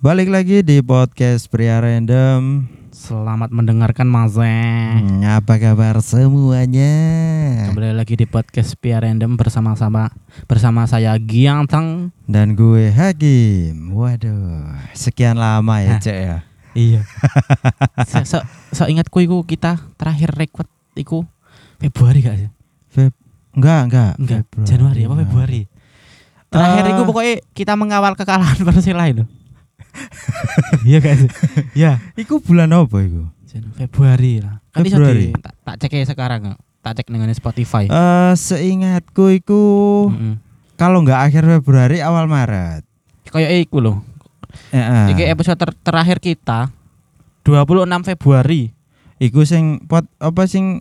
Balik lagi di podcast Pria Random. Selamat mendengarkan Mas Hmm, apa kabar semuanya? Kembali lagi di podcast Pia Random bersama-sama bersama saya Giang Tang. Dan gue Hakim. Waduh, sekian lama ya. Cek ya. Iya. so, so, so ingatku iku kita terakhir record iku Februari gak sih? Feb enggak, enggak. Enggak, Februari. Januari apa Februari? Terakhir Eh. iku pokoknya kita mengawal kekalahan Persela itu. Iya sih? Iya. Iku bulan apa iku? Februari lah. Kan Februari. tak, tak cek aja sekarang. Tak cek dengan Spotify. Eh, seingatku iku Mm-mm. kalau enggak akhir Februari awal Maret. Kayak iku loh. Heeh. Iki episode ter- terakhir kita 26 Februari. Iku sing pot apa sing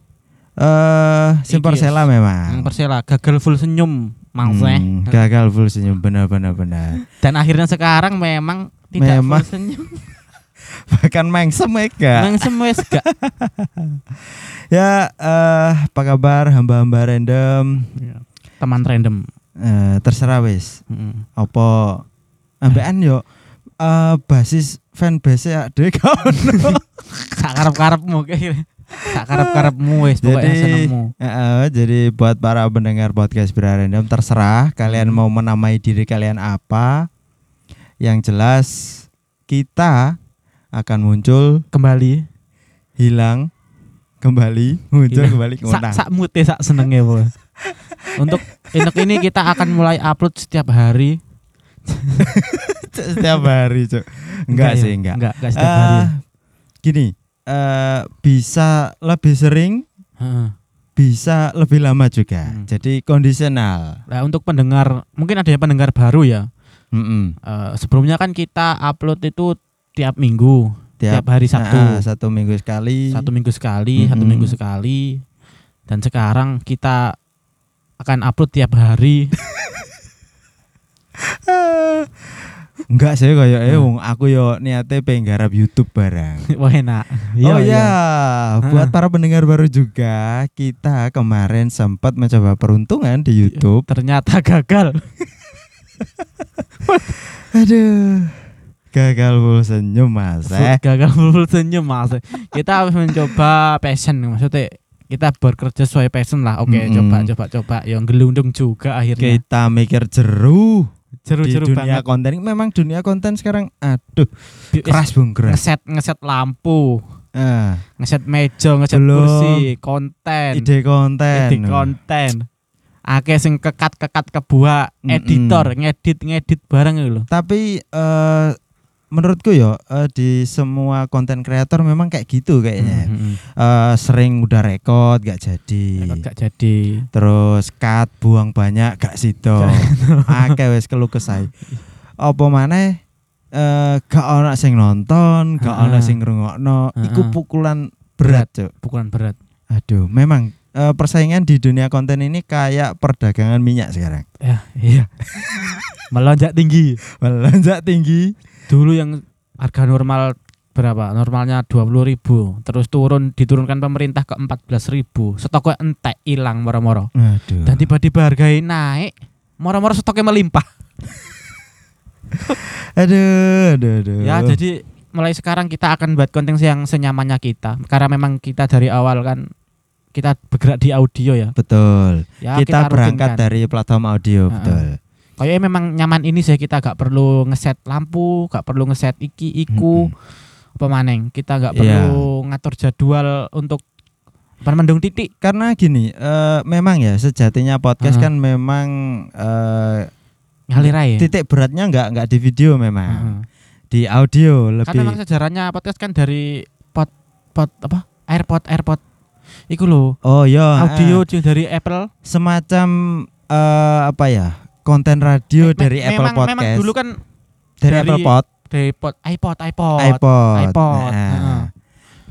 eh sing Iki, Persela memang. Persela gagal full senyum Mangse. Hmm, gagal full senyum benar-benar benar. Dan akhirnya sekarang memang tidak Memang. full senyum. Bahkan mengsem. Memang semua gak. Ya, eh apa kabar hamba-hamba random? Teman random. Eh, terserah wis. Mm. Apa ambekan yo eh basis fanbase ya kan. Sak karep-karepmu kayaknya. Sak karep-karepmu wis pokoknya Jadi senengmu. eh, jadi buat para pendengar podcast Bira Random terserah kalian Hmm. mau menamai diri kalian apa. Yang jelas kita akan muncul, Kembali. hilang, kembali, muncul Hilang. kembali Sak ngonang. sak mute sak senenge pokoknya. Untuk untuk ini kita akan mulai upload setiap hari. setiap hari, Cuk. Enggak ya? sih, enggak. Enggak, enggak setiap hari. Eh, gini, eh bisa lebih sering, Heeh. bisa lebih lama juga. Hmm. Jadi kondisional. Nah, untuk pendengar, mungkin ada yang pendengar baru ya. Mm-mm. Eh, sebelumnya kan kita upload itu tiap minggu, tiap, Tiap, hari Sabtu, Nah, satu minggu sekali. satu minggu sekali, satu Mm-mm. minggu sekali. Dan sekarang kita akan upload tiap hari. Enggak sih kayak eh Hmm. wong aku yo niate pengen garap YouTube barang. Wah enak. oh ya, buat Ah. para pendengar baru juga, kita kemarin sempat mencoba peruntungan di YouTube. Ternyata gagal. Aduh. Gagal full senyum Mas. Eh. gagal full senyum mas. Kita harus mencoba passion maksudnya kita bekerja sesuai passion lah. Oke, Mm-mm. coba coba coba. Yang gelundung juga akhirnya. Kita mikir jeru di Jeru-jeru dunia banget. konten. Memang dunia konten sekarang aduh keras bung keras. ngeset ngeset lampu, Ah, ngeset meja, ngeset Belum. kursi, konten, ide konten. ide konten. Akeh sing kekat-kekat kebuah, Mm-mm. editor, ngedit ngedit barang gitu loh. Tapi eh menurutku ya eh, di semua konten kreator memang kayak gitu kayaknya. Mhm. Eh, sering udah rekod gak jadi. Rekod gak jadi. Terus cut buang banyak gak sido. Akeh wis keluh kesah. Apa maneh eh gak ana sing nonton, gak ana sing ngrungokno. Iku pukulan berat, Cuk. Pukulan berat. Aduh, memang eh, persaingan di dunia konten ini kayak perdagangan minyak sekarang. Ya, iya. Melonjak tinggi. Melonjak tinggi. Dulu yang harga normal berapa? Normalnya 20.000 ribu Terus turun diturunkan pemerintah ke 14.000 Stoknya entek hilang moro-moro. Aduh. Dan tiba-tiba harganya naik, moro-moro stoknya melimpah. Aduh, aduh, aduh. Ya, jadi mulai sekarang kita akan buat konten yang senyamannya kita. Karena memang kita dari awal kan kita bergerak di audio ya. betul. Ya, kita, berangkat rutinkan. dari platform audio, betul. Kayaknya memang nyaman ini sih kita gak perlu ngeset lampu, gak perlu ngeset iki iku. Apa maneng, kita gak Iya. perlu ngatur jadwal untuk apa mendung titik. Karena gini, eh, memang ya sejatinya podcast Heeh. kan memang eh, Ngalir aja. titik beratnya nggak nggak di video memang, Heeh. di audio lebih. memang sejarahnya podcast kan dari pot pot apa? AirPod AirPod. Iku loh, oh iya, audio eh, yang dari Apple. semacam eh, apa ya konten radio Me- dari me- Apple memang, Podcast, Memang dulu kan dari, dari Apple Pod, dari pot iPod iPod. iPod, iPod, Nah, heeh.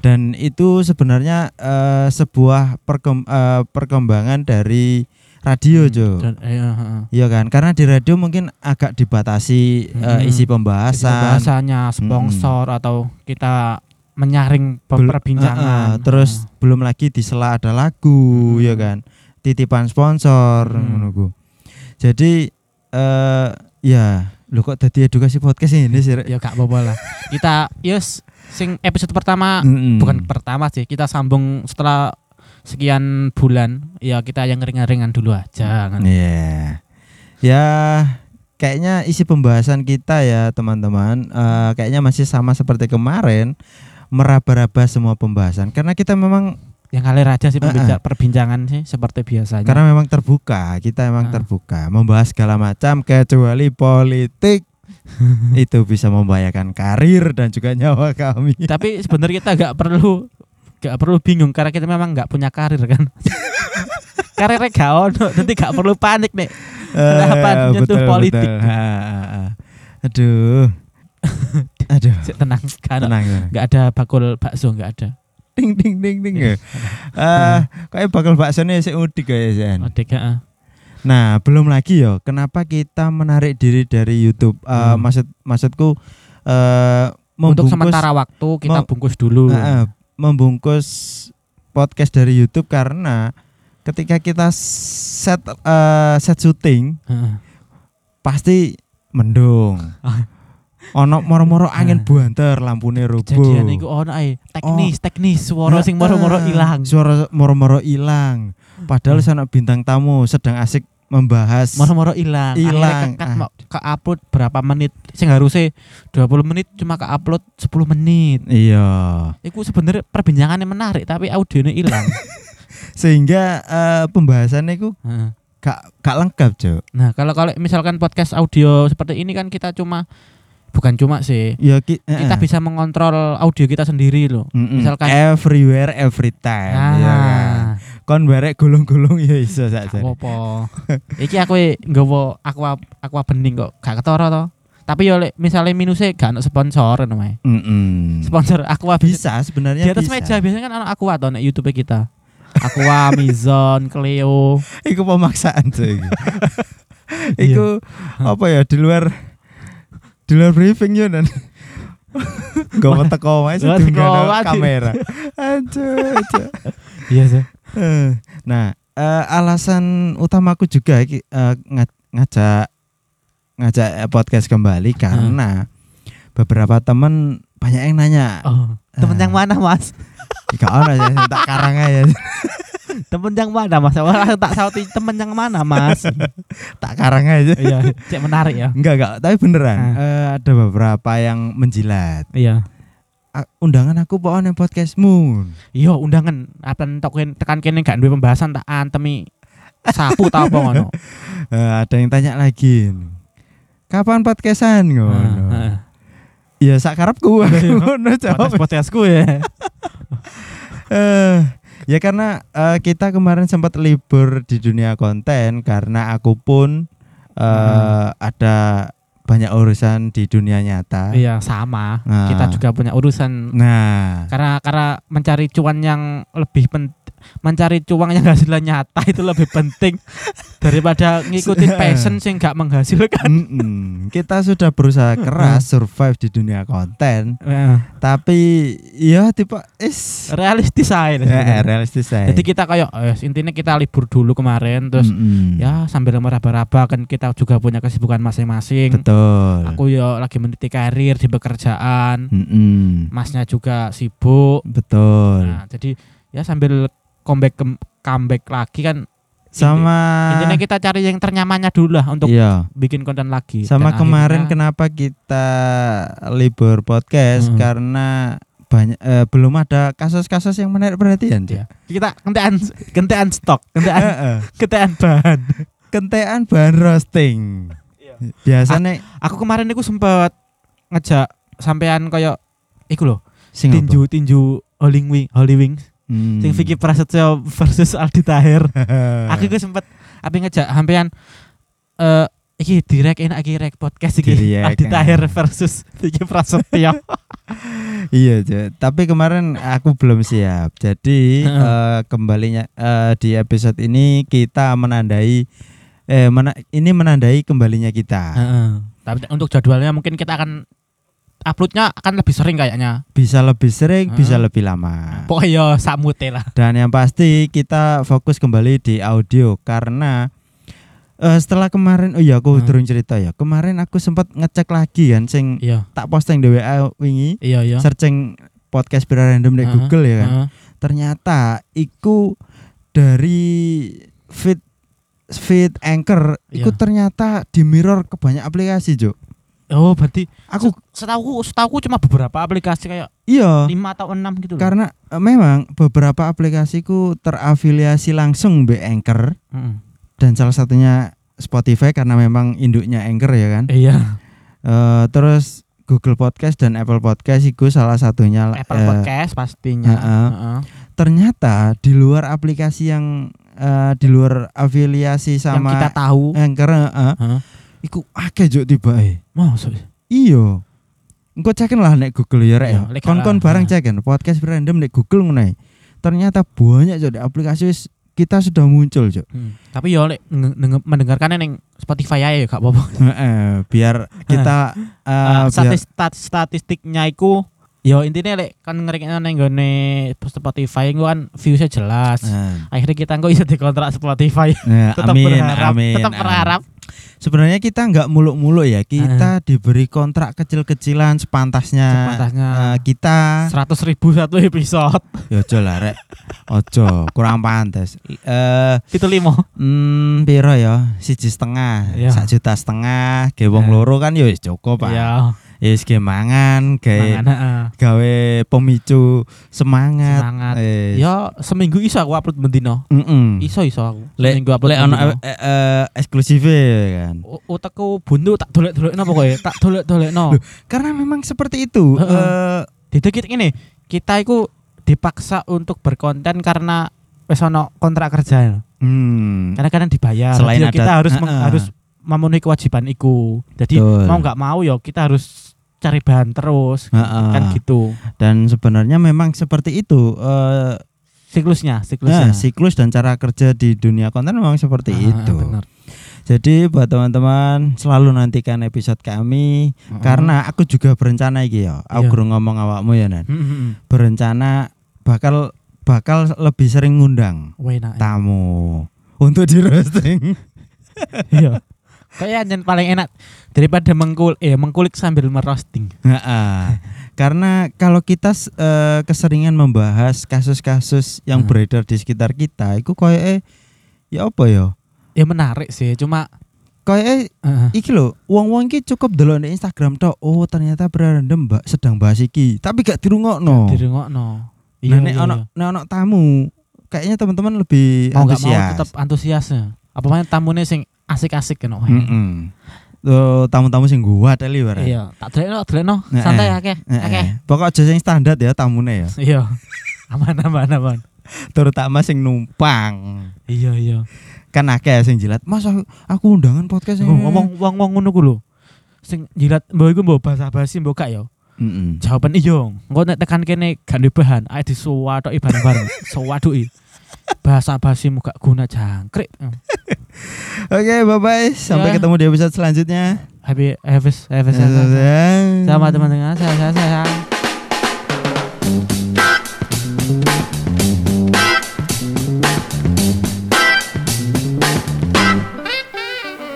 dan itu sebenarnya eh, sebuah perkem- eh, perkembangan dari radio, Hmm, Jo. dan- iya. Iya kan, karena di radio mungkin agak dibatasi eh, Hmm. isi Jadi pembahasan, Pembahasannya sponsor atau kita menyaring perbincangan. Heeh, terus belum lagi di sela ada lagu, Hmm. ya kan, titipan sponsor, Hmm. Jadi eh ya Lo kok tadi edukasi podcast ini sih? Ya gak apa-apa lah. Kita yes sing episode pertama Mm-mm. bukan pertama sih, kita sambung setelah sekian bulan. Ya kita yang ringan-ringan dulu aja kan. Iya. Ya kayaknya isi pembahasan kita ya teman-teman eh, kayaknya masih sama seperti kemarin meraba-raba semua pembahasan karena kita memang Yang ngalir aja sih pembinca- perbincangan sih seperti biasanya. karena memang terbuka kita memang Ah. terbuka membahas segala macam kecuali politik itu bisa membahayakan karir dan juga nyawa kami. Tapi sebenarnya kita gak perlu gak perlu bingung karena kita memang gak punya karir kan. Karirnya gak ono, jadi gak perlu panik nih. Kenapa Eh, nyentuh politik? Ha, ha, ha. Aduh. Aduh. Tenang, ada- Tenang. tenang. gak ada bakul bakso gak ada. Ding ding ding ding. ya. Ah, kayak bakal baksonya sik udik ya. Oh, dek, ah. Nah, belum lagi yo. Kenapa kita menarik diri dari YouTube? Eh, Hmm. maksud maksudku eh Untuk sementara waktu kita mem- bungkus dulu. Eh, eh, membungkus podcast dari YouTube karena ketika kita set eh, set syuting Heeh. pasti mendung. Ah. Ono moro-moro angin Ah. buanter, lampune rubuh. Kejadian iku ono ae teknis, teknis suara sing moro-moro Heeh, ilang. Suara moro-moro ilang. Padahal sana bintang tamu sedang asik membahas Moro-moro ilang. Ilang. Kan Ah. ke upload berapa menit? Sing harusnya 20 menit cuma ke upload 10 menit. Iya. Iku sebenarnya perbincangannya menarik tapi audionya hilang. Sehingga eh, pembahasannya itu gak lengkap, Cok. Nah, kalau kalau misalkan podcast audio seperti ini kan kita cuma bukan cuma sih. Ya ki- Kita eh, bisa mengontrol audio kita sendiri loh. mm-mm. misalkan- everywhere every time ya kan. Nah, Kon barek gulung-gulung ya iso saja. apa-apa. Iki aku nggawa aqua aqua bening kok, gak ketara to. Tapi yo misale minusnya gak ono sponsor ngono mae. Mm-mm. Sponsor aqua bisa sebenarnya di atas bisa. meja biasanya kan ono aqua nek YouTube kita. Aqua, Mizon, Cleo. Iku pemaksaan tuh iku. Iya. Iku apa ya di luar di luar briefing yo dan Gak mau teko wae ada wae. kamera. Aduh, aduh. Iya sih. Eh, Nah, eh, alasan utamaku juga nga- ngajak ngajak podcast kembali karena beberapa temen banyak yang nanya. Oh, temen Ah. yang mana, Mas? Gak ono ya tak karang aja. Temen yang mana, Mas? Wah, tak sauti temen yang mana, Mas? tak karang aja. Iya, cek menarik ya. Enggak, enggak, tapi beneran. Ah. Eh, ada beberapa yang menjilat. Iya. Ah, undangan aku pokoknya podcastmu. Iya, undangan akan token tekan kene gak duwe pembahasan tak antemi sapu ta apa ngono. Eh, ada yang tanya lagi. Kapan podcastan ngono? Heeh. Ya sakarepku ngono jawab. Podcast podcastku ya. Eh, ya karena eh, kita kemarin sempat libur di dunia konten karena aku pun eh, Hmm. ada banyak urusan di dunia nyata. Iya, sama. Nah. Kita juga punya urusan Nah, karena karena mencari cuan yang lebih penting mencari cuan yang hasilnya nyata itu lebih penting daripada ngikutin passion sing gak menghasilkan. kita sudah berusaha keras survive di dunia konten, tapi ya tipe is realistis aja. ya, realistis saya. Jadi kita kayak eh, intinya kita libur dulu kemarin terus ya sambil meraba-raba kan kita juga punya kesibukan masing-masing. betul. Aku ya lagi meniti karir di pekerjaan. Mm-mm. Masnya juga sibuk. betul. Nah, jadi ya sambil comeback kem- comeback lagi kan Sama intinya kita cari yang ternyamannya dulu lah untuk iya. bikin konten lagi. Sama Dan kemarin akhirnya- kenapa kita libur podcast Hmm. karena banyak eh, belum ada kasus-kasus yang menarik perhatian. Cak. kita kentean kentean stok, kentean kentean bahan. Kentean bahan roasting. Iya. Biasanya Aku kemarin itu sempat ngejak sampean kayak iku loh, sing apa? tinju tinju Holy Wing, Holy Wings. Hmm. Sing Vicky Prasetyo versus Aldi Tahir. aku juga sempat apa ngejak sampean eh iki direk enak iki rek podcast iki Direk, Aldi ah. Tahir versus Vicky Prasetyo. iya, Cak. tapi kemarin aku belum siap. Jadi eh, kembalinya eh, di episode ini kita menandai eh mena- ini menandai kembalinya kita. Heeh. Tapi untuk jadwalnya mungkin kita akan uploadnya akan lebih sering kayaknya. Bisa lebih sering, bisa Heeh. lebih lama. Pokoknya ya sakmute lah. Dan yang pasti kita fokus kembali di audio karena Eh, setelah kemarin oh iya aku Hmm. durung cerita ya. Kemarin aku sempat ngecek lagi kan sing Iya. tak posting di WA wingi Iya, iya. searching podcast Bira random di Heeh, Google ya kan. heeh. Ternyata iku dari feed feed Anchor iku Iya. ternyata di mirror ke banyak aplikasi, Jo. Oh, berarti Aku setahu setahu cuma beberapa aplikasi kayak iya 5 atau 6 gitu loh. karena eh, memang beberapa aplikasiku terafiliasi langsung be Anchor Heeh. dan salah satunya Spotify karena memang induknya Anchor ya kan. Iya. Eh, terus Google Podcast dan Apple Podcast itu salah satunya Apple eh, Podcast pastinya. heeh. Heeh. ternyata di luar aplikasi yang eh, di luar afiliasi Yang sama kita tahu. Anchor heeh, Heeh. Iku akeh juk tibae. Maksud Iya. Engko cekin lah nek Google ya rek. Iya, ya. lek Kon-kon barang cekin podcast random nek Google ngono. Ternyata banyak juk di aplikasi wis kita sudah muncul juk. Hmm. Tapi yo lek mendengarkannya neng Spotify aja ya gak apa-apa. Heeh, biar kita eh, Ah, biar statis- stat- statistiknya iku yo intinya lek kan ngereknya neng gone Spotify iku kan viewsnya jelas. Nah, Akhirnya kita kok bisa dikontrak Spotify. nah, tetap amin, berharap, amin, tetap amin. berharap. Sebenarnya kita nggak muluk-muluk ya. Kita diberi kontrak kecil-kecilan sepantasnya. Sepantasnya. eh, kita Seratus ribu satu episode. ya ojo lah rek. Ojo, kurang pantas. Eh Itu limo. hmm, piro ya? Siji setengah, Iya. sak juta setengah. Ge wong Eh. loro kan ya cukup, Pak. Iya. Ya wis ge mangan, heeh. gawe pemicu semangat. Semangat. Eh, Ya seminggu iso aku upload bendino. mm-mm. Iso iso aku. Lek Seminggu upload lek ono bendino. eh, eh, eksklusif kan. U- Utekku buntu tak dolek-dolekno pokoke, tak dolek-dolekno. Loh, Karena memang seperti itu. Heeh. Eh, Jadi kita ini kita itu dipaksa untuk berkonten karena wis ono kontrak kerja. hmm. Karena kadang dibayar. Selain ada- kita harus meng- Heeh. harus memenuhi kewajiban iku. Jadi Betul. mau nggak mau ya kita harus cari bahan terus. Heeh. Kan gitu. Dan sebenarnya memang seperti itu. eh Siklusnya, nah, siklusnya. siklus dan cara kerja di dunia konten memang seperti Ah, itu. bener. Jadi buat teman-teman selalu nantikan episode kami Heeh. karena aku juga berencana iki ya. Aku Iya. gurung ngomong awakmu ya Nan. Hmm, hmm. Berencana bakal bakal lebih sering ngundang Wah, enak. tamu untuk di roasting. Iya. Kayak yang paling enak daripada mengkul eh mengkulik sambil merosting. Karena kalau kita eh, keseringan membahas kasus-kasus yang Hmm. beredar di sekitar kita, itu koyo ya apa ya? Ya menarik sih, cuma Koyo eh, iki lho, wong-wong iki cukup delok di Instagram tok. Oh, ternyata berandem Mbak sedang bahas iki, tapi gak dirungokno. dirungokno. Nah, nek ono nek ono tamu, kayaknya teman-teman lebih mau nggak mau antusias. tetap antusiasnya. Apa mana tamune sing asik-asik kan? Heeh. Tuh tamu-tamu sing gua teli bareng. Iya, tak delekno, delekno. Heeh. Santai akeh, Heeh. akeh. Pokok aja sing standar ya tamune ya. Iya. Aman aman aman. Terutama sing numpang. Iya iya. Kan akeh sing jilat. Mas aku, undangan podcast Oh, ngomong wong-wong ngono ku lho. Sing jilat mbok iku mbok basa-basi mbok gak ya? Heeh. Jawaban iya. Engko nek tekan kene gak duwe bahan, ae disuwatoki bareng-bareng. Suwaduki. Bahasa basi muka guna jangkrik. Oke, bye-bye. Sampai Ya. ketemu di episode selanjutnya. Happy Havis Havis sama teman-teman saya saya saya.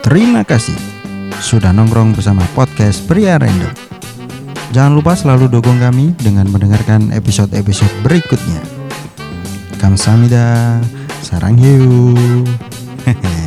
Terima kasih sudah nongkrong bersama podcast Pria Random. Jangan lupa selalu dukung kami dengan mendengarkan episode-episode berikutnya. Kamsahamnida, sarang hiu.